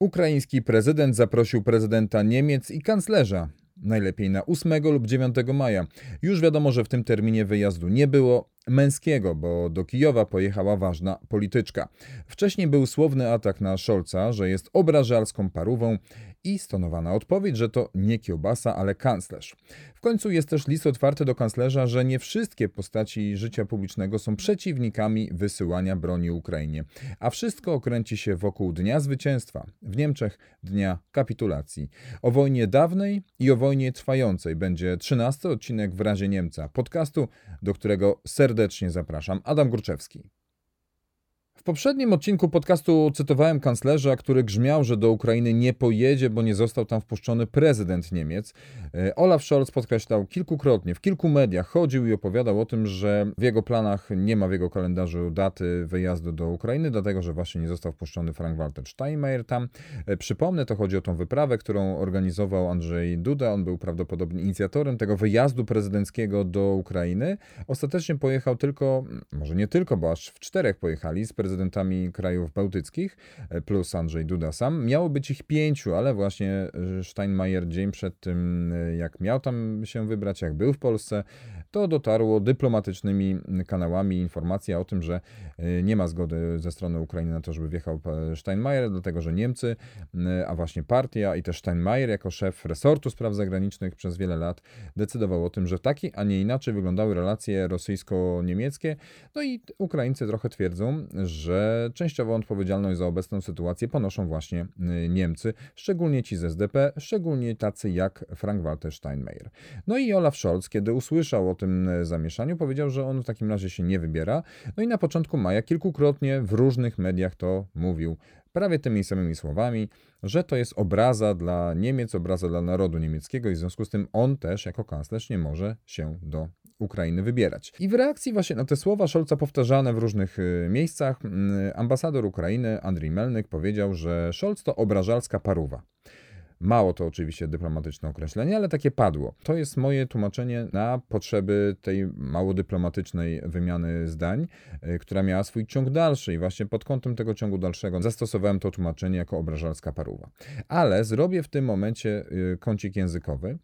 Ukraiński prezydent zaprosił prezydenta Niemiec i kanclerza najlepiej na 8 lub 9 maja. Już wiadomo, że w tym terminie wyjazdu nie było męskiego, bo do Kijowa pojechała ważna polityczka. Wcześniej był słowny atak na Scholza, że jest obrażalską parówą i stonowana odpowiedź, że to nie kiełbasa, ale kanclerz. W końcu jest też list otwarty do kanclerza, że nie wszystkie postaci życia publicznego są przeciwnikami wysyłania broni Ukrainie, a wszystko okręci się wokół Dnia Zwycięstwa, w Niemczech Dnia Kapitulacji. O wojnie dawnej i o wojnie trwającej będzie 13 odcinek w razie Niemca, podcastu, do którego serdecznie zapraszam. Adam Górczewski. W poprzednim odcinku podcastu cytowałem kanclerza, który grzmiał, że do Ukrainy nie pojedzie, bo nie został tam wpuszczony prezydent Niemiec. E, Olaf Scholz podkreślał kilkukrotnie, w kilku mediach chodził i opowiadał o tym, że w jego planach nie ma w jego kalendarzu daty wyjazdu do Ukrainy, dlatego że właśnie nie został wpuszczony Frank-Walter Steinmeier tam. E, przypomnę, to chodzi o tą wyprawę, którą organizował Andrzej Duda. On był prawdopodobnie inicjatorem tego wyjazdu prezydenckiego do Ukrainy. Ostatecznie pojechał tylko, może nie tylko, bo aż w czterech pojechali z prezydentem prezydentami krajów bałtyckich, e, plus Andrzej Duda sam. Miało być ich pięciu, ale właśnie e, Steinmeier dzień przed tym, e, jak miał tam się wybrać, jak był w Polsce, to dotarło dyplomatycznymi kanałami informacja o tym, że nie ma zgody ze strony Ukrainy na to, żeby wjechał Steinmeier, dlatego że Niemcy, a właśnie partia i też Steinmeier jako szef resortu spraw zagranicznych przez wiele lat decydował o tym, że taki, a nie inaczej wyglądały relacje rosyjsko-niemieckie. No i Ukraińcy trochę twierdzą, że częściową odpowiedzialność za obecną sytuację ponoszą właśnie Niemcy, szczególnie ci z SDP, szczególnie tacy jak Frank-Walter Steinmeier. No i Olaf Scholz, kiedy usłyszał o tym y, zamieszaniu, powiedział, że on w takim razie się nie wybiera. No i na początku maja kilkukrotnie w różnych mediach to mówił prawie tymi samymi słowami, że to jest obraza dla Niemiec, obraza dla narodu niemieckiego i w związku z tym on też jako kanclerz nie może się do Ukrainy wybierać. I w reakcji właśnie na te słowa Scholza powtarzane w różnych y, miejscach, ambasador Ukrainy Andrii Melnyk powiedział, że Scholz to obrażalska paruwa. Mało to oczywiście dyplomatyczne określenie, ale takie padło. To jest moje tłumaczenie na potrzeby tej mało dyplomatycznej wymiany zdań, y, która miała swój ciąg dalszy i właśnie pod kątem tego ciągu dalszego zastosowałem to tłumaczenie jako obrażalska paruwa. Ale zrobię w tym momencie y, kącik językowy.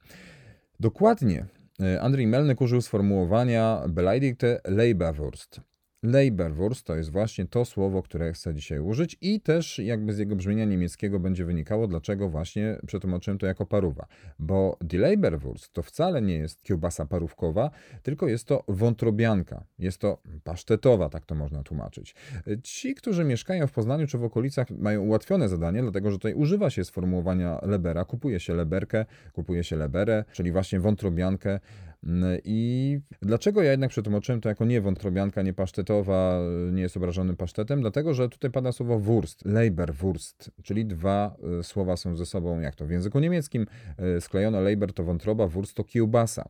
Dokładnie E, Andrzej Melnyk użył sformułowania Beleidigte Leberwurst. Leberwurst to jest właśnie to słowo, które chcę dzisiaj użyć i też jakby z jego brzmienia niemieckiego będzie wynikało, dlaczego właśnie przetłumaczyłem to jako paruwa. Bo die Leberwurst to wcale nie jest kiełbasa parówkowa, tylko jest to wątrobianka. Jest to pasztetowa, tak to można tłumaczyć. Ci, którzy mieszkają w Poznaniu czy w okolicach mają ułatwione zadanie, dlatego że tutaj używa się sformułowania lebera, kupuje się leberkę, kupuje się leberę, czyli właśnie wątrobiankę i dlaczego ja jednak przetłumaczyłem to jako nie wątrobianka, nie pasztetowa, nie jest obrażonym pasztetem? Dlatego, że tutaj pada słowo Wurst, Leberwurst, czyli dwa e, słowa są ze sobą, jak to w języku niemieckim, e, sklejone Leber to wątroba, Wurst to kiełbasa.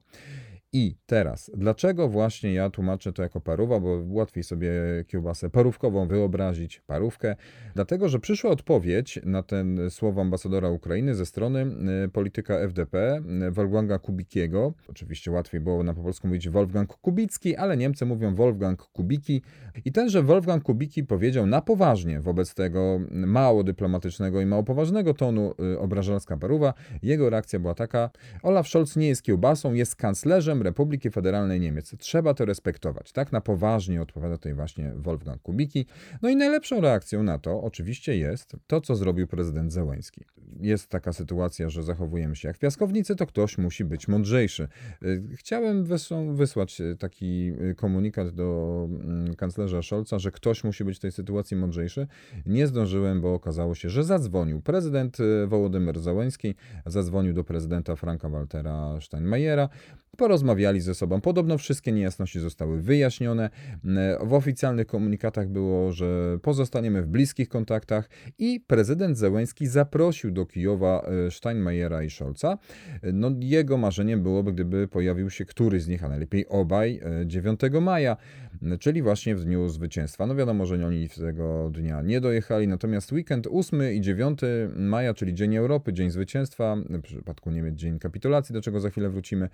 I teraz, dlaczego właśnie ja tłumaczę to jako paruwa, bo łatwiej sobie kiełbasę parówkową wyobrazić, parówkę? Dlatego, że przyszła odpowiedź na ten słowo ambasadora Ukrainy ze strony y, polityka FDP, y, Wolfganga Kubikiego. Oczywiście łatwiej było na po polsku mówić Wolfgang Kubicki, ale Niemcy mówią Wolfgang Kubiki. I tenże Wolfgang Kubiki powiedział na poważnie wobec tego mało dyplomatycznego i mało poważnego tonu y, obrażalska paruwa. Jego reakcja była taka, Olaf Scholz nie jest kiełbasą, jest kanclerzem Republiki Federalnej Niemiec. Trzeba to respektować. Tak na poważnie odpowiada tutaj właśnie Wolfgang Kubicki. No i najlepszą reakcją na to oczywiście jest to, co zrobił prezydent Zełęński. Jest taka sytuacja, że zachowujemy się jak piaskownicy, to ktoś musi być mądrzejszy. Y, chciałem wysłać y, taki y, komunikat do mm, kanclerza Scholza, że ktoś musi być w tej sytuacji mądrzejszy. Nie zdążyłem, bo okazało się, że zadzwonił prezydent Wołodymyr Zełęński, zadzwonił do prezydenta Franka Waltera Steinmeiera, porozmawiali ze sobą. Podobno wszystkie niejasności zostały wyjaśnione. W oficjalnych komunikatach było, że pozostaniemy w bliskich kontaktach i prezydent Zełęński zaprosił do Kijowa e, Steinmeiera i Scholza. No, jego marzeniem byłoby, gdyby pojawił się któryś z nich, a najlepiej obaj, 9 e, maja, czyli właśnie w dniu zwycięstwa. No wiadomo, że oni tego dnia nie dojechali, natomiast weekend 8 i 9 maja, czyli Dzień Europy, Dzień Zwycięstwa, w przypadku Niemiec Dzień Kapitulacji, do czego za chwilę wrócimy,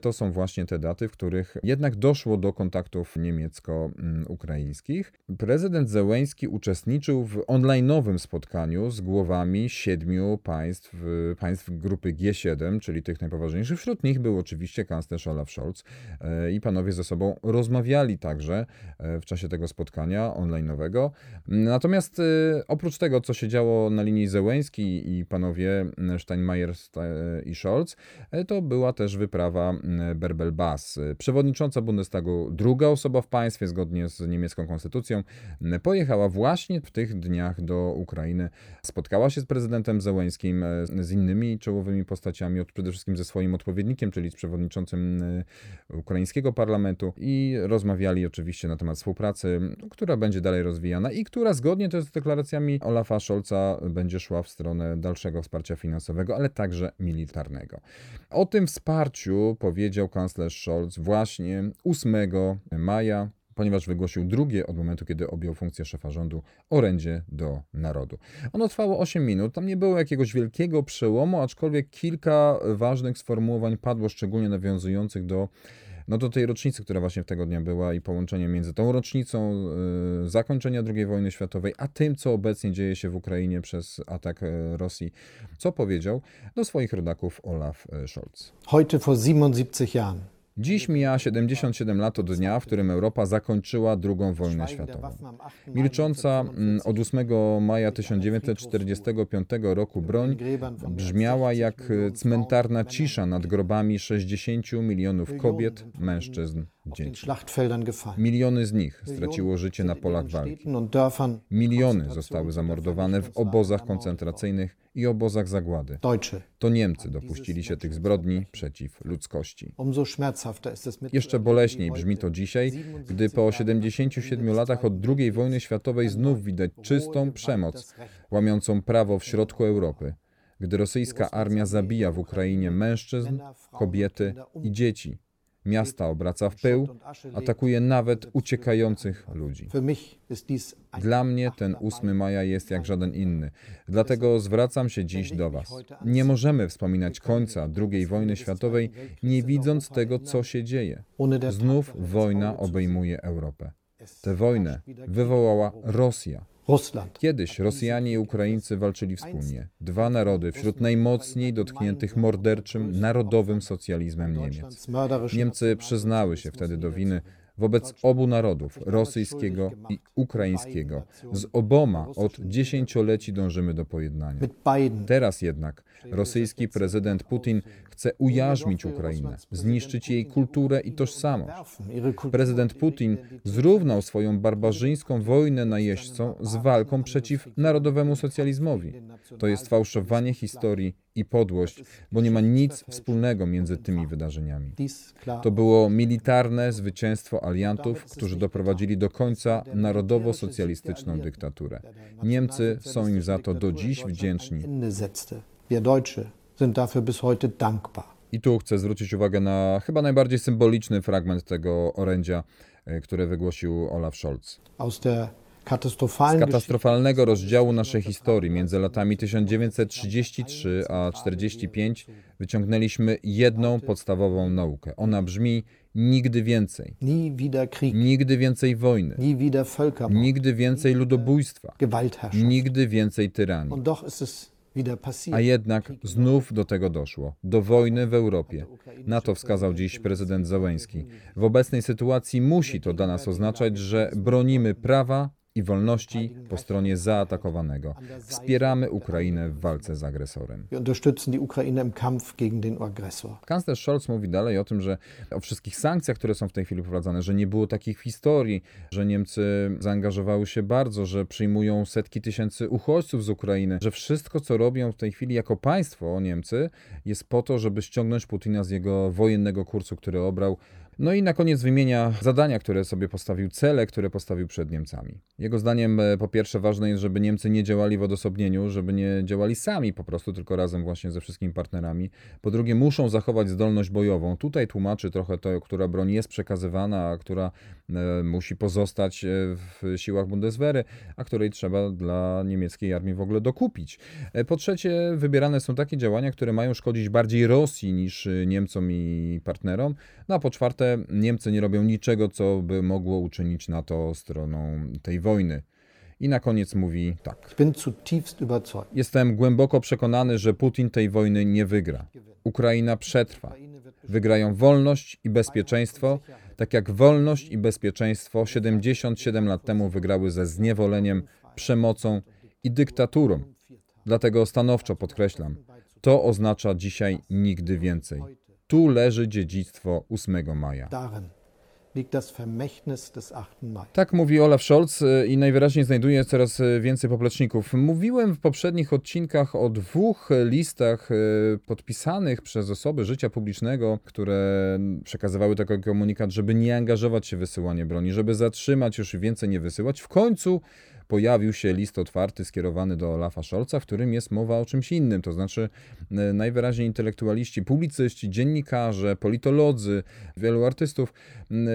to są właśnie te daty, w których jednak doszło do kontaktów niemiecko-ukraińskich. Prezydent Zełęński uczestniczył w online'owym spotkaniu z głowami siedmiu państw, państw grupy G7, czyli tych najpoważniejszych. Wśród nich był oczywiście kanclerz Olaf Scholz e, i panowie ze sobą rozmawiali także e, w czasie tego spotkania online'owego. Natomiast e, oprócz tego, co się działo na linii Zełęński i panowie Steinmeier i Scholz, to była też wyprawa Berbel-Bas. Przewodnicząca Bundestagu, druga osoba w państwie, zgodnie z niemiecką konstytucją, pojechała właśnie w tych dniach do Ukrainy. Spotkała się z prezydentem Zełęńskim, z innymi czołowymi postaciami, przede wszystkim ze swoim odpowiednikiem, czyli z przewodniczącym ukraińskiego parlamentu i rozmawiali oczywiście na temat współpracy, która będzie dalej rozwijana i która zgodnie też z deklaracjami Olafa Scholza będzie szła w stronę dalszego wsparcia finansowego, ale także militarnego. O tym wsparciu powiedział kanclerz Scholz właśnie 8 maja ponieważ wygłosił drugie od momentu, kiedy objął funkcję szefa rządu orędzie do narodu. Ono trwało 8 minut, tam nie było jakiegoś wielkiego przełomu, aczkolwiek kilka ważnych sformułowań padło, szczególnie nawiązujących do no do tej rocznicy, która właśnie tego dnia była i połączenie między tą rocznicą y, zakończenia II wojny światowej, a tym, co obecnie dzieje się w Ukrainie przez atak y, Rosji, co powiedział do swoich rodaków Olaf y, Scholz. Heute vor 77 Jahren Dziś mija 77 lat od dnia, w którym Europa zakończyła II wojnę światową. Milcząca mm, od 8 maja 1945 roku broń brzmiała jak cmentarna cisza nad grobami 60 milionów kobiet, mężczyzn, dzieci. Miliony z nich straciło życie na polach walki. Miliony zostały zamordowane w obozach koncentracyjnych i obozach zagłady. To Niemcy dopuścili się tych zbrodni przeciw ludzkości. Jeszcze boleśniej brzmi to dzisiaj, gdy po 77 latach od II wojny światowej znów widać czystą przemoc, łamiącą prawo w środku Europy, gdy rosyjska armia zabija w Ukrainie mężczyzn, kobiety i dzieci Miasta obraca w pył, atakuje nawet uciekających ludzi. Dla mnie ten 8 maja jest jak żaden inny. Dlatego zwracam się dziś do Was. Nie możemy wspominać końca II wojny światowej, nie widząc tego, co się dzieje. Znów wojna obejmuje Europę. Tę wojnę wywołała Rosja. Kiedyś Rosjanie i Ukraińcy walczyli wspólnie. Dwa narody wśród najmocniej dotkniętych morderczym narodowym socjalizmem Niemiec. Niemcy przyznały się wtedy do winy wobec obu narodów, rosyjskiego i ukraińskiego. Z oboma od dziesięcioleci dążymy do pojednania. Teraz jednak rosyjski prezydent Putin chce ujarzmić Ukrainę, zniszczyć jej kulturę i tożsamość. Prezydent Putin zrównał swoją barbarzyńską wojnę najeźdźcą z walką przeciw narodowemu socjalizmowi. To jest fałszowanie historii i podłość, bo nie ma nic wspólnego między tymi wydarzeniami. To było militarne zwycięstwo aliantów, którzy doprowadzili do końca narodowo-socjalistyczną dyktaturę. Niemcy są im za to do dziś wdzięczni. I tu chcę zwrócić uwagę na chyba najbardziej symboliczny fragment tego orędzia, e, które wygłosił Olaf Scholz. Z katastrofalnego rozdziału naszej historii. Między latami 1933 a 1945 wyciągnęliśmy jedną podstawową naukę. Ona brzmi nigdy więcej. Nigdy więcej wojny. Nigdy więcej ludobójstwa. Nigdy więcej tyranii. A jednak znów do tego doszło, do wojny w Europie. Na to wskazał dziś prezydent Załęski. W obecnej sytuacji musi to dla nas oznaczać, że bronimy prawa i wolności po stronie zaatakowanego. Wspieramy Ukrainę w walce z agresorem. Kanclerz Scholz mówi dalej o tym, że o wszystkich sankcjach, które są w tej chwili wprowadzane, że nie było takich historii, że Niemcy zaangażowały się bardzo, że przyjmują setki tysięcy uchodźców z Ukrainy, że wszystko, co robią w tej chwili jako państwo Niemcy, jest po to, żeby ściągnąć Putina z jego wojennego kursu, który obrał No i na koniec wymienia zadania, które sobie postawił, cele, które postawił przed Niemcami. Jego zdaniem e, po pierwsze ważne jest, żeby Niemcy nie działali w odosobnieniu, żeby nie działali sami po prostu, tylko razem właśnie ze wszystkimi partnerami. Po drugie muszą zachować zdolność bojową. Tutaj tłumaczy trochę to, która broń jest przekazywana, a która e, musi pozostać e, w siłach Bundeswehry, a której trzeba dla niemieckiej armii w ogóle dokupić. Po trzecie wybierane są takie działania, które mają szkodzić bardziej Rosji niż Niemcom i partnerom. No a po czwarte Niemcy nie robią niczego, co by mogło uczynić NATO stroną tej wojny. I na koniec mówi tak. Jestem głęboko przekonany, że Putin tej wojny nie wygra. Ukraina przetrwa. Wygrają wolność i bezpieczeństwo, tak jak wolność i bezpieczeństwo 77 lat temu wygrały ze zniewoleniem, przemocą i dyktaturą. Dlatego stanowczo podkreślam, to oznacza dzisiaj nigdy więcej. Tu leży dziedzictwo 8 maja liegt das Vermächtnis des 8. Mai. Tak mówi Olaf Scholz y, i najwyraźniej znajduje coraz y, więcej popleczników. Mówiłem w poprzednich odcinkach o dwóch listach y, podpisanych przez osoby życia publicznego, które przekazywały taki komunikat, żeby nie angażować się w wysyłanie broni, żeby zatrzymać już więcej nie wysyłać. W końcu pojawił się list otwarty skierowany do Olafa Scholza, w którym jest mowa o czymś innym. To znaczy, e, najwyraźniej intelektualiści, publicyści, dziennikarze, politolodzy, wielu artystów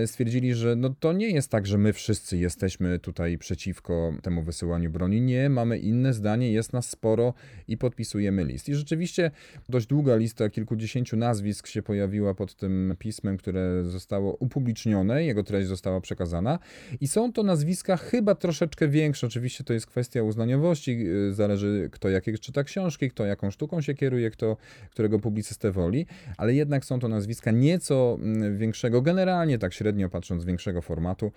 stwierdzili, że no to nie jest tak, że my wszyscy jesteśmy tutaj przeciwko temu wysyłaniu broni. Nie, mamy inne zdanie, jest nas sporo i podpisujemy list. I rzeczywiście dość długa lista kilkudziesięciu nazwisk się pojawiła pod tym pismem, które zostało upublicznione, jego treść została przekazana. I są to nazwiska chyba troszeczkę większe oczywiście to jest kwestia uznaniowości, y, zależy kto jakie czyta książki, kto jaką sztuką się kieruje, kto którego publicystę woli, ale jednak są to nazwiska nieco mm, większego, generalnie tak średnio patrząc, większego formatu,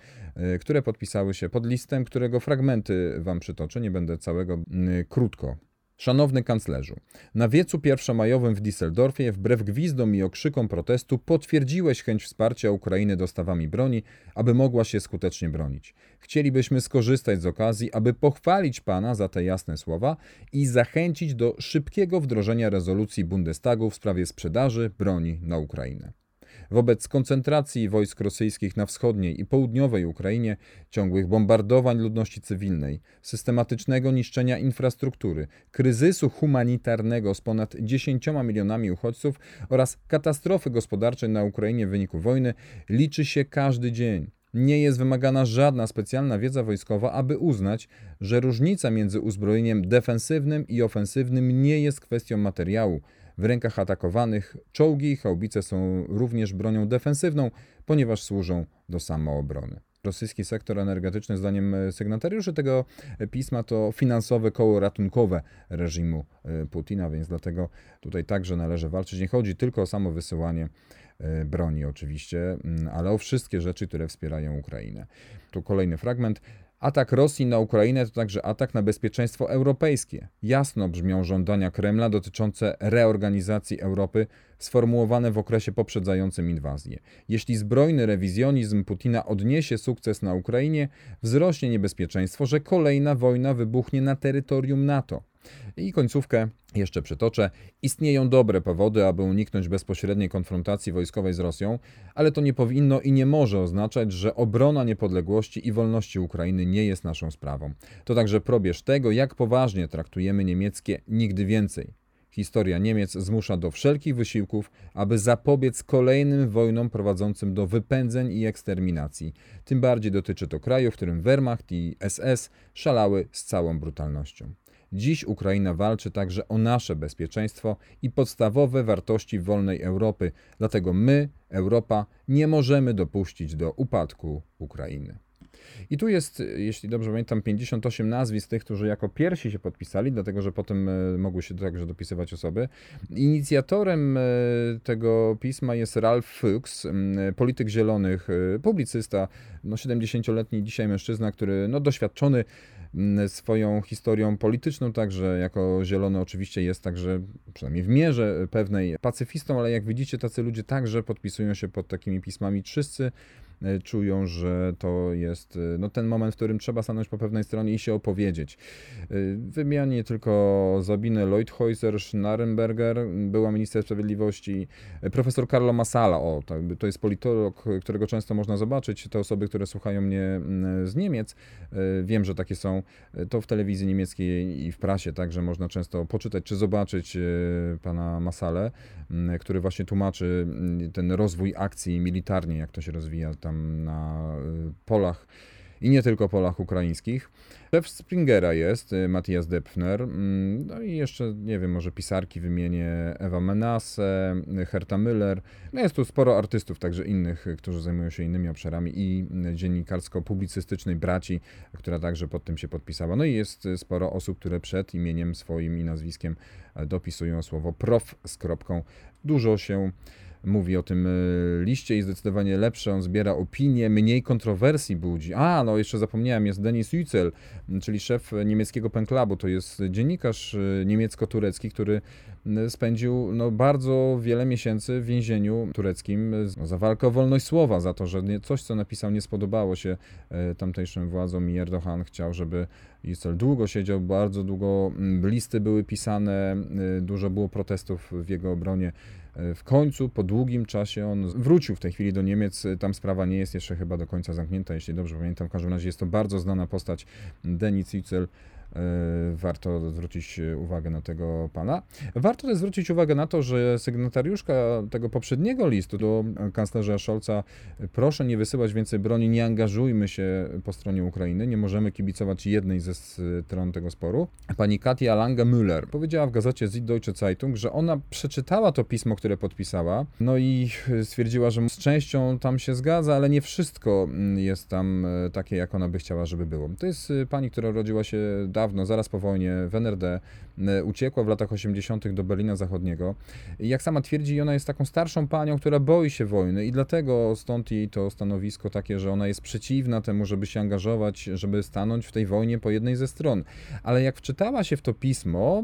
y, które podpisały się pod listem, którego fragmenty wam przytoczę, nie będę całego mm, krótko Szanowny kanclerzu, na wiecu pierwszomajowym w Düsseldorfie, wbrew gwizdom i okrzykom protestu, potwierdziłeś chęć wsparcia Ukrainy dostawami broni, aby mogła się skutecznie bronić. Chcielibyśmy skorzystać z okazji, aby pochwalić Pana za te jasne słowa i zachęcić do szybkiego wdrożenia rezolucji Bundestagu w sprawie sprzedaży broni na Ukrainę. Wobec koncentracji wojsk rosyjskich na wschodniej i południowej Ukrainie, ciągłych bombardowań ludności cywilnej, systematycznego niszczenia infrastruktury, kryzysu humanitarnego z ponad 10 milionami uchodźców oraz katastrofy gospodarczej na Ukrainie w wyniku wojny, liczy się każdy dzień. Nie jest wymagana żadna specjalna wiedza wojskowa, aby uznać, że różnica między uzbrojeniem defensywnym i ofensywnym nie jest kwestią materiału, w rękach atakowanych czołgi i haubice są również bronią defensywną, ponieważ służą do samoobrony. Rosyjski sektor energetyczny, zdaniem sygnatariuszy tego pisma, to finansowe koło ratunkowe reżimu e, Putina, więc dlatego tutaj także należy walczyć. Nie chodzi tylko o samo wysyłanie e, broni, oczywiście, mm, ale o wszystkie rzeczy, które wspierają Ukrainę. Tu kolejny fragment. Atak Rosji na Ukrainę to także atak na bezpieczeństwo europejskie. Jasno brzmią żądania Kremla dotyczące reorganizacji Europy sformułowane w okresie poprzedzającym inwazję. Jeśli zbrojny rewizjonizm Putina odniesie sukces na Ukrainie, wzrośnie niebezpieczeństwo, że kolejna wojna wybuchnie na terytorium NATO. I końcówkę jeszcze przytoczę. Istnieją dobre powody, aby uniknąć bezpośredniej konfrontacji wojskowej z Rosją, ale to nie powinno i nie może oznaczać, że obrona niepodległości i wolności Ukrainy nie jest naszą sprawą. To także probierz tego, jak poważnie traktujemy niemieckie nigdy więcej. Historia Niemiec zmusza do wszelkich wysiłków, aby zapobiec kolejnym wojnom prowadzącym do wypędzeń i eksterminacji. Tym bardziej dotyczy to kraju, w którym Wehrmacht i SS szalały z całą brutalnością. Dziś Ukraina walczy także o nasze bezpieczeństwo i podstawowe wartości wolnej Europy, dlatego my, Europa, nie możemy dopuścić do upadku Ukrainy. I tu jest, jeśli dobrze pamiętam, 58 nazwisk tych, którzy jako pierwsi się podpisali, dlatego że potem e, mogły się także dopisywać osoby. Inicjatorem e, tego pisma jest Ralph Fuchs, polityk zielonych, e, publicysta, no 70-letni dzisiaj mężczyzna, który no, doświadczony swoją historią polityczną, także jako zielony oczywiście jest także, przynajmniej w mierze pewnej, pacyfistą, ale jak widzicie, tacy ludzie także podpisują się pod takimi pismami. Wszyscy czują, że to jest no, ten moment, w którym trzeba stanąć po pewnej stronie i się opowiedzieć. Wymienię tylko Zabinę Leuthäuser, Schnarrenberger, była minister sprawiedliwości, profesor Carlo Massala, o, to jest politolog, którego często można zobaczyć, te osoby, które słuchają mnie mm, z Niemiec, wiem, że takie są, to w telewizji niemieckiej i w prasie także można często poczytać czy zobaczyć pana Masale, który właśnie tłumaczy ten rozwój akcji militarnie, jak to się rozwija na polach i nie tylko polach ukraińskich. Szef Springera jest y, Matthias Depfner, mm, no i jeszcze, nie wiem, może pisarki wymienię Ewa Menasse, Herta Müller. No jest tu sporo artystów, także innych, którzy zajmują się innymi obszarami i dziennikarsko-publicystycznej braci, która także pod tym się podpisała. No i jest sporo osób, które przed imieniem swoim i nazwiskiem dopisują słowo prof z kropką. Dużo się mówi o tym e, liście i zdecydowanie lepsze. On zbiera opinie, mniej kontrowersji budzi. A, no jeszcze zapomniałem, jest Denis Yücel, czyli szef niemieckiego penklabu. To jest dziennikarz e, niemiecko-turecki, który spędził no, bardzo wiele miesięcy w więzieniu tureckim no, za walkę o wolność słowa, za to, że coś, co napisał, nie spodobało się e, tamtejszym władzom i Erdogan chciał, żeby Yücel długo siedział, bardzo długo listy były pisane, dużo było protestów w jego obronie. E, w końcu, po długim czasie, on wrócił w tej chwili do Niemiec. Tam sprawa nie jest jeszcze chyba do końca zamknięta, jeśli dobrze pamiętam. W każdym razie jest to bardzo znana postać Denis Yücel. E, warto zwrócić uwagę na tego pana. Warto też zwrócić uwagę na to, że sygnatariuszka tego poprzedniego listu do kanclerza Scholza proszę nie wysyłać więcej broni, nie angażujmy się po stronie Ukrainy, nie możemy kibicować jednej ze stron tego sporu. Pani Katia Lange-Müller powiedziała w gazecie Süddeutsche Zeitung, że ona przeczytała to pismo, które podpisała, no i stwierdziła, że z częścią tam się zgadza, ale nie wszystko jest tam e, takie, jak ona by chciała, żeby było. To jest e, pani, która urodziła się dawno, zaraz po wojnie, w NRD, uciekła w latach 80. do Berlina Zachodniego. I jak sama twierdzi, ona jest taką starszą panią, która boi się wojny i dlatego stąd jej to stanowisko takie, że ona jest przeciwna temu, żeby się angażować, żeby stanąć w tej wojnie po jednej ze stron. Ale jak wczytała się w to pismo,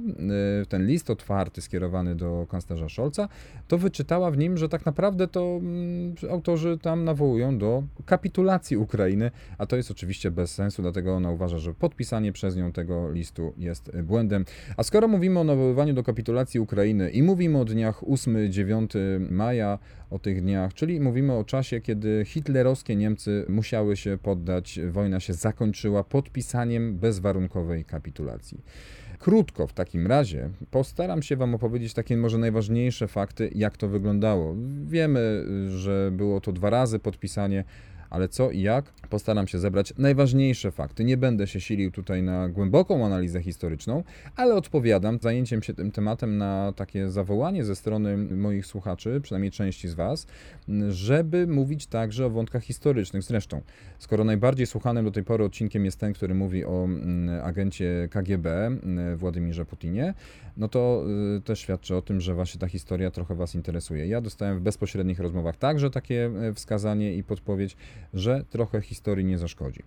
e, ten list otwarty skierowany do kanclerza Scholza, to wyczytała w nim, że tak naprawdę to mm, autorzy tam nawołują do kapitulacji Ukrainy, a to jest oczywiście bez sensu, dlatego ona uważa, że podpisanie przez nią tego listu jest błędem. A skoro mówimy o nawoływaniu do kapitulacji Ukrainy i mówimy o dniach 8-9 maja, o tych dniach, czyli mówimy o czasie, kiedy hitlerowskie Niemcy musiały się poddać, wojna się zakończyła podpisaniem bezwarunkowej kapitulacji. Krótko w takim razie postaram się Wam opowiedzieć takie może najważniejsze fakty, jak to wyglądało. Wiemy, że było to dwa razy podpisanie ale co i jak, postaram się zebrać najważniejsze fakty. Nie będę się silił tutaj na głęboką analizę historyczną, ale odpowiadam zajęciem się tym tematem na takie zawołanie ze strony moich słuchaczy, przynajmniej części z Was, żeby mówić także o wątkach historycznych. Zresztą, skoro najbardziej słuchanym do tej pory odcinkiem jest ten, który mówi o mm, agencie KGB mm, Władimirze Putinie, no to y, też świadczy o tym, że właśnie ta historia trochę Was interesuje. Ja dostałem w bezpośrednich rozmowach także takie e, wskazanie i podpowiedź, że trochę historii nie zaszkodzi.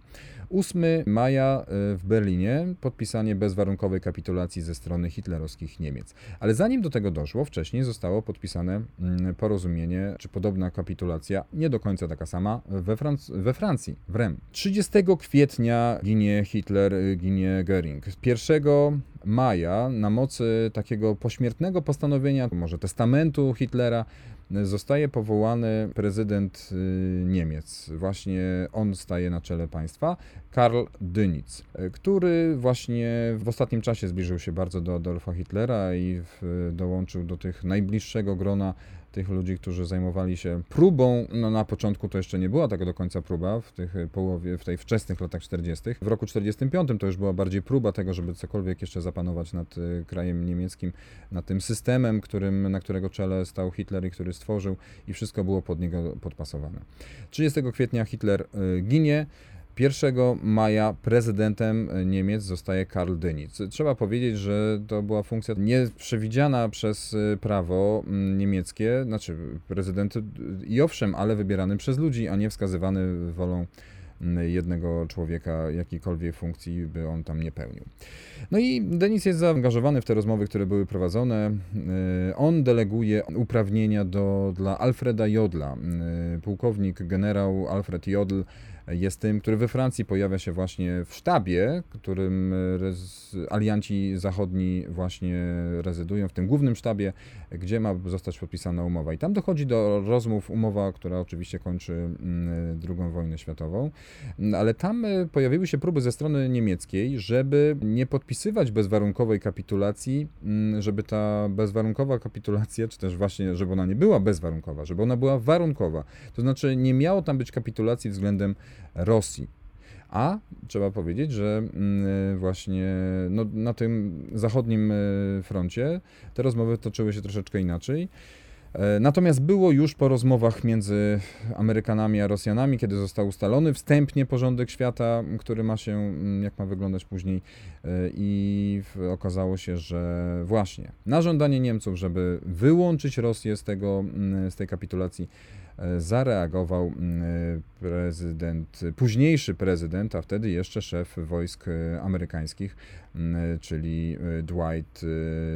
8 maja e, w Berlinie podpisanie bezwarunkowej kapitulacji ze strony hitlerowskich Niemiec. Ale zanim do tego doszło, wcześniej zostało podpisane mm, porozumienie, czy podobna kapitulacja, nie do końca taka sama, we, Franc we Francji, w Rem. 30 kwietnia ginie Hitler, y, ginie Göring. 1 maja na mocy takiego pośmiertnego postanowienia, może testamentu Hitlera, zostaje powołany prezydent y, Niemiec. Właśnie on staje na czele państwa, Karl Dönitz, który właśnie w ostatnim czasie zbliżył się bardzo do Adolfa Hitlera i w, dołączył do tych najbliższego grona tych ludzi, którzy zajmowali się próbą, no na początku to jeszcze nie była tak do końca próba, w tych połowie, w tej wczesnych latach 40. W roku 45 to już była bardziej próba tego, żeby cokolwiek jeszcze zapanować nad y, krajem niemieckim, nad tym systemem, którym, na którego czele stał Hitler i który stworzył i wszystko było pod niego podpasowane. 30 kwietnia Hitler y, ginie, 1 maja prezydentem Niemiec zostaje Karl Dönitz. Trzeba powiedzieć, że to była funkcja nieprzewidziana przez y, prawo niemieckie, znaczy prezydent i owszem, ale wybierany przez ludzi, a nie wskazywany wolą jednego człowieka, jakiejkolwiek funkcji by on tam nie pełnił. No i Denis jest zaangażowany w te rozmowy, które były prowadzone. On deleguje uprawnienia do, dla Alfreda Jodla. Pułkownik generał Alfred Jodl jest tym, który we Francji pojawia się właśnie w sztabie, którym alianci zachodni właśnie rezydują, w tym głównym sztabie, gdzie ma zostać podpisana umowa. I tam dochodzi do rozmów, umowa, która oczywiście kończy mm, II wojnę światową, ale tam e, pojawiły się próby ze strony niemieckiej, żeby nie podpisywać bezwarunkowej kapitulacji, mm, żeby ta bezwarunkowa kapitulacja, czy też właśnie, żeby ona nie była bezwarunkowa, żeby ona była warunkowa. To znaczy nie miało tam być kapitulacji względem Rosji. A trzeba powiedzieć, że mm, właśnie no, na tym zachodnim e, froncie te rozmowy toczyły się troszeczkę inaczej. E, natomiast było już po rozmowach między Amerykanami a Rosjanami, kiedy został ustalony wstępnie porządek świata, który ma się, mm, jak ma wyglądać później, e, i okazało się, że właśnie na żądanie Niemców, żeby wyłączyć Rosję z, tego, mm, z tej kapitulacji, zareagował mm, prezydent, późniejszy prezydent, a wtedy jeszcze szef wojsk amerykańskich, czyli Dwight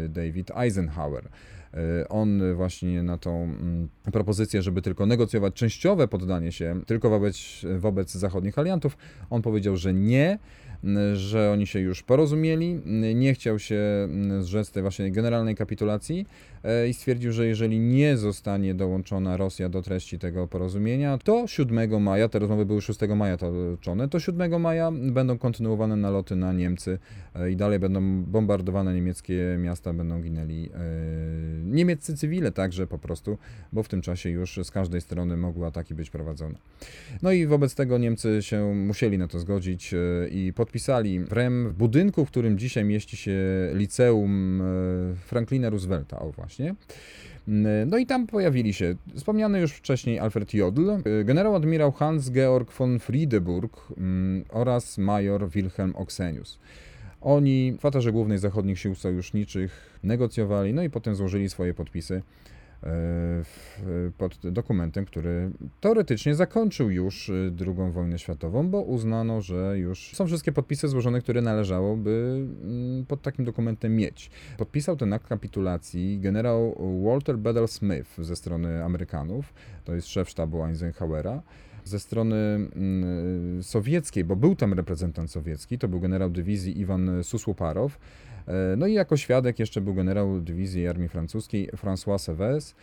David Eisenhower. E, on właśnie na tą mm, propozycję, żeby tylko negocjować częściowe poddanie się tylko wobec, wobec zachodnich aliantów, on powiedział, że nie, że oni się już porozumieli, nie chciał się zrzec tej właśnie generalnej kapitulacji e, i stwierdził, że jeżeli nie zostanie dołączona Rosja do treści tego porozumienia, to 7 maja, te rozmowy były 6 maja toczone, to 7 maja będą kontynuowane naloty na Niemcy e, i dalej będą bombardowane niemieckie miasta, będą ginęli e, niemieccy cywile także po prostu, bo w tym czasie już z każdej strony mogły ataki być prowadzone. No i wobec tego Niemcy się musieli na to zgodzić i pod podpisali w REM w budynku, w którym dzisiaj mieści się liceum e, Franklina Roosevelta, o właśnie. Mm, no i tam pojawili się wspomniany już wcześniej Alfred Jodl, e, generał admirał Hans-Georg von Friedeburg mm, oraz major Wilhelm Oxenius. Oni w kwaterze głównej zachodnich sił sojuszniczych negocjowali, no i potem złożyli swoje podpisy pod dokumentem, który teoretycznie zakończył już II y, wojnę światową, bo uznano, że już są wszystkie podpisy złożone, które należałoby mm, pod takim dokumentem mieć. Podpisał ten akt kapitulacji generał Walter Bedell Smith ze strony Amerykanów, to jest szef sztabu Eisenhowera. Ze strony mm, sowieckiej, bo był tam reprezentant sowiecki, to był generał dywizji Iwan Susłuparow, no i jako świadek jeszcze był generał dywizji armii francuskiej François Seves.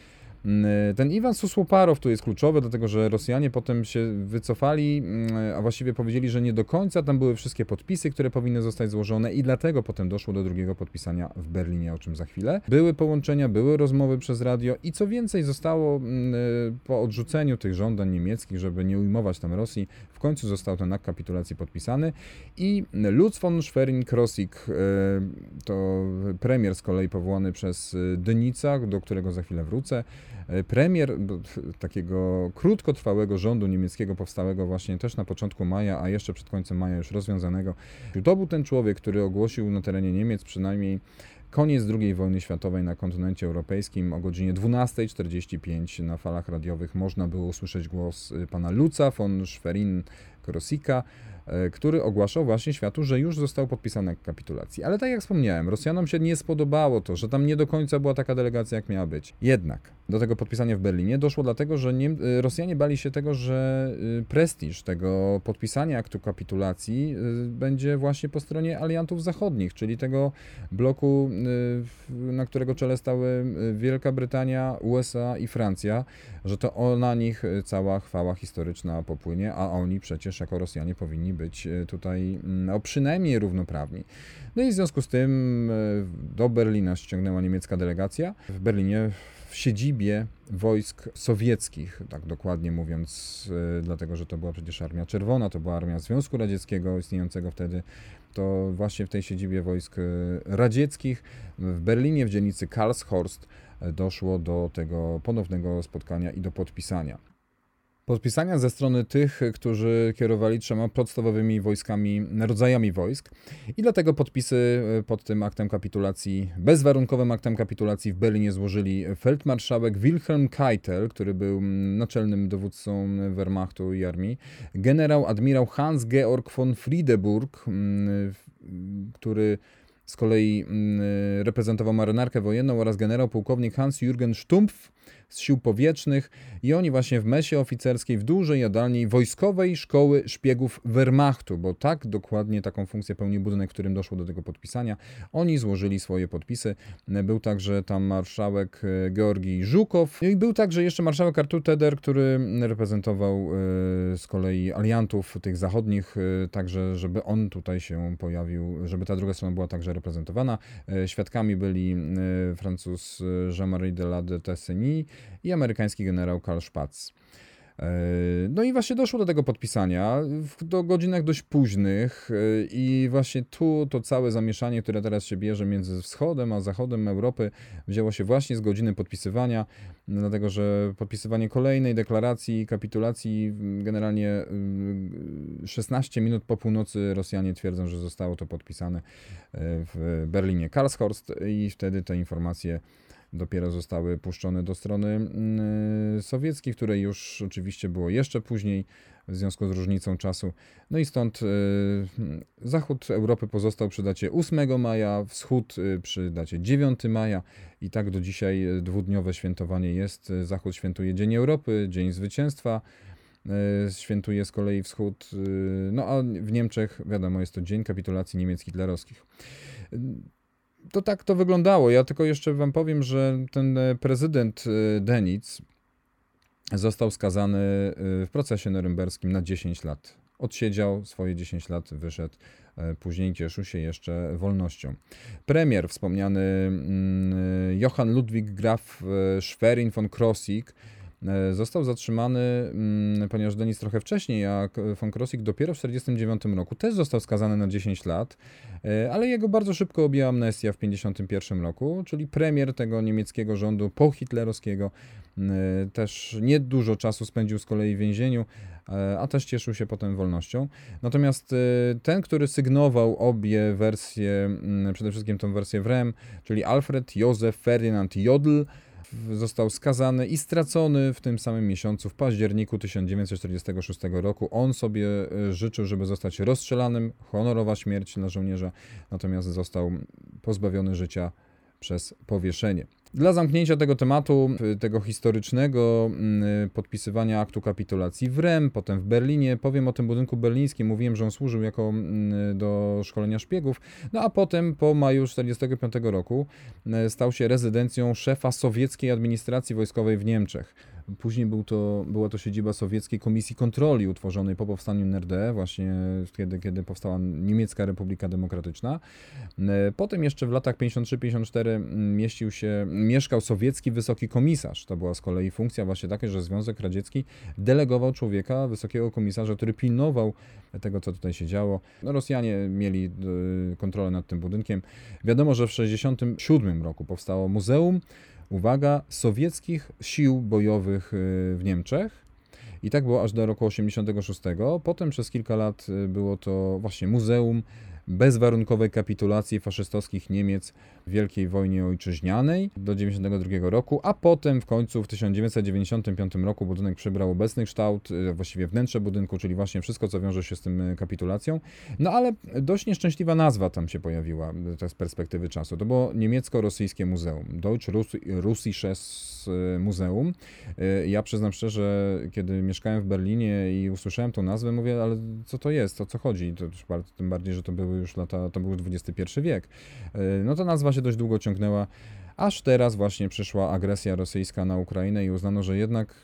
Mm, ten Iwan Susłoparow tu jest kluczowy, dlatego że Rosjanie potem się wycofali, mm, a właściwie powiedzieli, że nie do końca tam były wszystkie podpisy, które powinny zostać złożone i dlatego potem doszło do drugiego podpisania w Berlinie, o czym za chwilę. Były połączenia, były rozmowy przez radio i co więcej zostało mm, po odrzuceniu tych żądań niemieckich, żeby nie ujmować tam Rosji, w końcu został ten akt kapitulacji podpisany i Lutz von Schwerin-Krosigk, e, to premier z kolei powołany przez Dynica, do którego za chwilę wrócę, premier takiego krótkotrwałego rządu niemieckiego powstałego właśnie też na początku maja, a jeszcze przed końcem maja już rozwiązanego, to był ten człowiek, który ogłosił na terenie Niemiec przynajmniej koniec II wojny światowej na kontynencie europejskim o godzinie 12.45 na falach radiowych można było usłyszeć głos y, pana Luca von Schwerin-Krossika, E, który ogłaszał właśnie światu, że już został podpisany kapitulacji. Ale tak jak wspomniałem, Rosjanom się nie spodobało to, że tam nie do końca była taka delegacja, jak miała być. Jednak do tego podpisania w Berlinie doszło dlatego, że Niem e, Rosjanie bali się tego, że e, prestiż tego podpisania aktu kapitulacji będzie właśnie po stronie aliantów zachodnich, czyli tego bloku, na którego czele stały Wielka Brytania, USA i Francja, że to na nich cała chwała historyczna popłynie, a oni przecież jako Rosjanie powinni być tutaj no, przynajmniej równoprawni. No i w związku z tym do Berlina ściągnęła niemiecka delegacja. W Berlinie w siedzibie wojsk sowieckich, tak dokładnie mówiąc, e, dlatego że to była przecież Armia Czerwona, to była Armia Związku Radzieckiego istniejącego wtedy, to właśnie w tej siedzibie wojsk radzieckich w Berlinie, w dzielnicy Karlshorst doszło do tego ponownego spotkania i do podpisania podpisania ze strony tych, którzy kierowali trzema podstawowymi wojskami, rodzajami wojsk. I dlatego podpisy e, pod tym aktem kapitulacji, bezwarunkowym aktem kapitulacji w Berlinie złożyli feldmarszałek Wilhelm Keitel, który był naczelnym dowódcą Wehrmachtu i armii, generał admirał Hans-Georg von Friedeburg, który z kolei reprezentował marynarkę wojenną oraz generał pułkownik Hans-Jürgen Stumpf, z sił powietrznych i oni właśnie w mesie oficerskiej w dużej jadalni Wojskowej Szkoły Szpiegów Wehrmachtu, bo tak dokładnie taką funkcję pełni budynek, w którym doszło do tego podpisania. Oni złożyli swoje podpisy. Był także tam marszałek e, Georgii Żukow i był także jeszcze marszałek Artur Teder, który reprezentował e, z kolei aliantów tych zachodnich, e, także żeby on tutaj się pojawił, żeby ta druga strona była także reprezentowana. Świadkami byli Francuz Jean-Marie de la de Tesseny i amerykański generał Karl Spatz. E, no i właśnie doszło do tego podpisania do godzinach dość późnych e, i właśnie tu to całe zamieszanie, które teraz się bierze między wschodem a zachodem Europy wzięło się właśnie z godziny podpisywania, dlatego że podpisywanie kolejnej deklaracji, kapitulacji generalnie 16 minut po północy Rosjanie twierdzą, że zostało to podpisane e, w Berlinie Karlshorst i wtedy te informacje dopiero zostały puszczone do strony mm, sowieckiej, której już oczywiście było jeszcze później w związku z różnicą czasu. No i stąd y, zachód Europy pozostał przy dacie 8 maja, wschód y, przy dacie 9 maja i tak do dzisiaj dwudniowe świętowanie jest. Zachód świętuje Dzień Europy, Dzień Zwycięstwa, y, świętuje z kolei wschód, no a w Niemczech wiadomo jest to Dzień Kapitulacji Niemiec Hitlerowskich to tak to wyglądało. Ja tylko jeszcze wam powiem, że ten e, prezydent e, Denic został skazany e, w procesie norymberskim na 10 lat. Odsiedział swoje 10 lat, wyszedł, później cieszył się jeszcze wolnością. Premier, wspomniany mm, Johann Ludwig Graf Schwerin von Krosigk, E, został zatrzymany, mm, ponieważ Denis trochę wcześniej, a von Krosigk dopiero w 1949 roku też został skazany na 10 lat, e, ale jego bardzo szybko objęła amnestia w 1951 roku, czyli premier tego niemieckiego rządu pohitlerowskiego też niedużo czasu spędził z kolei w więzieniu, e, a też cieszył się potem wolnością. Natomiast ten, który sygnował obie wersje, przede wszystkim tą wersję w REM, czyli Alfred Józef Ferdinand Jodl, został skazany i stracony w tym samym miesiącu, w październiku 1946 roku. On sobie e, życzył, żeby zostać rozstrzelanym, honorowa śmierć dla żołnierza, natomiast został pozbawiony życia przez powieszenie. Dla zamknięcia tego tematu, tego historycznego mm, podpisywania aktu kapitulacji w Rem, potem w Berlinie, powiem o tym budynku berlińskim. Mówiłem, że on służył jako mm, do szkolenia szpiegów, no a potem po maju 1945 roku mm, stał się rezydencją szefa sowieckiej administracji wojskowej w Niemczech. Później był to, była to siedziba sowieckiej komisji kontroli utworzonej po powstaniu NRD, właśnie kiedy, kiedy powstała Niemiecka Republika Demokratyczna. Potem jeszcze w latach 53-54 mieścił się mieszkał sowiecki wysoki komisarz. To była z kolei funkcja właśnie taka, że Związek Radziecki delegował człowieka, wysokiego komisarza, który pilnował tego, co tutaj się działo. No, Rosjanie mieli y, kontrolę nad tym budynkiem. Wiadomo, że w 1967 roku powstało Muzeum, uwaga, sowieckich sił bojowych y, w Niemczech. I tak było aż do roku 86. Potem przez kilka lat y, było to właśnie muzeum bezwarunkowej kapitulacji faszystowskich Niemiec Wielkiej Wojnie Ojczyźnianej do 1992 roku, a potem w końcu w 1995 roku budynek przybrał obecny kształt, e, właściwie wnętrze budynku, czyli właśnie wszystko, co wiąże się z tym e, kapitulacją. No ale dość nieszczęśliwa nazwa tam się pojawiła z perspektywy czasu. To było niemiecko-rosyjskie muzeum, Deutsch-Russisches e, Muzeum. Ja przyznam szczerze, kiedy mieszkałem w Berlinie i usłyszałem tą nazwę, mówię, ale co to jest, o co chodzi? To tym bardziej, że to były już lata, to był XXI wiek. E, no to nazwa się dość długo ciągnęła, aż teraz właśnie przyszła agresja rosyjska na Ukrainę i uznano, że jednak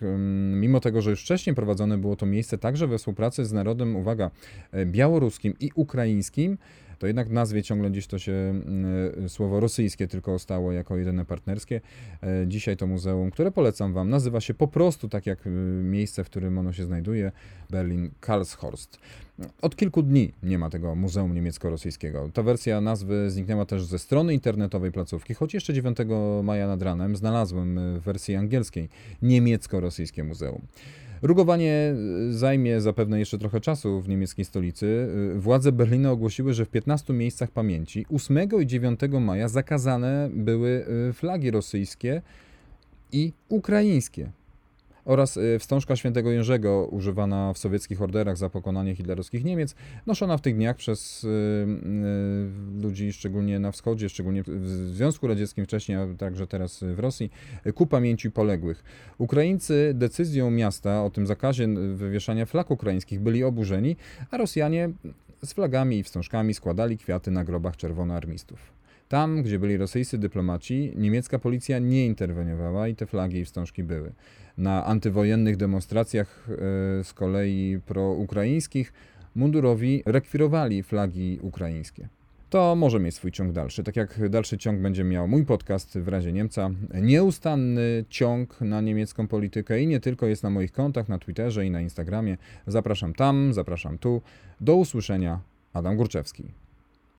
mimo tego, że już wcześniej prowadzone było to miejsce także we współpracy z narodem, uwaga, e, białoruskim i ukraińskim, to jednak w nazwie ciągle gdzieś to się mm, słowo rosyjskie tylko stało jako jedyne partnerskie. E, dzisiaj to muzeum, które polecam Wam, nazywa się po prostu tak jak miejsce, w którym ono się znajduje, Berlin Karlshorst. Od kilku dni nie ma tego Muzeum Niemiecko-Rosyjskiego. Ta wersja nazwy zniknęła też ze strony internetowej placówki, choć jeszcze 9 maja nad ranem znalazłem w wersji angielskiej Niemiecko-Rosyjskie Muzeum. Rugowanie zajmie zapewne jeszcze trochę czasu w niemieckiej stolicy. Władze Berlina ogłosiły, że w 15 miejscach pamięci 8 i 9 maja zakazane były flagi rosyjskie i ukraińskie oraz y, wstążka świętego Jerzego używana w sowieckich orderach za pokonanie hitlerowskich Niemiec, noszona w tych dniach przez y, y, ludzi szczególnie na wschodzie, szczególnie w Związku Radzieckim wcześniej, a także teraz w Rosji, ku pamięci poległych. Ukraińcy decyzją miasta o tym zakazie wywieszania flag ukraińskich byli oburzeni, a Rosjanie z flagami i wstążkami składali kwiaty na grobach czerwonoarmistów. Tam, gdzie byli rosyjscy dyplomaci, niemiecka policja nie interweniowała i te flagi i wstążki były. Na antywojennych demonstracjach e, z kolei proukraińskich mundurowi rekwirowali flagi ukraińskie. To może mieć swój ciąg dalszy. Tak jak dalszy ciąg będzie miał mój podcast w razie Niemca. Nieustanny ciąg na niemiecką politykę i nie tylko jest na moich kontach na Twitterze i na Instagramie. Zapraszam tam, zapraszam tu. Do usłyszenia. Adam Górczewski.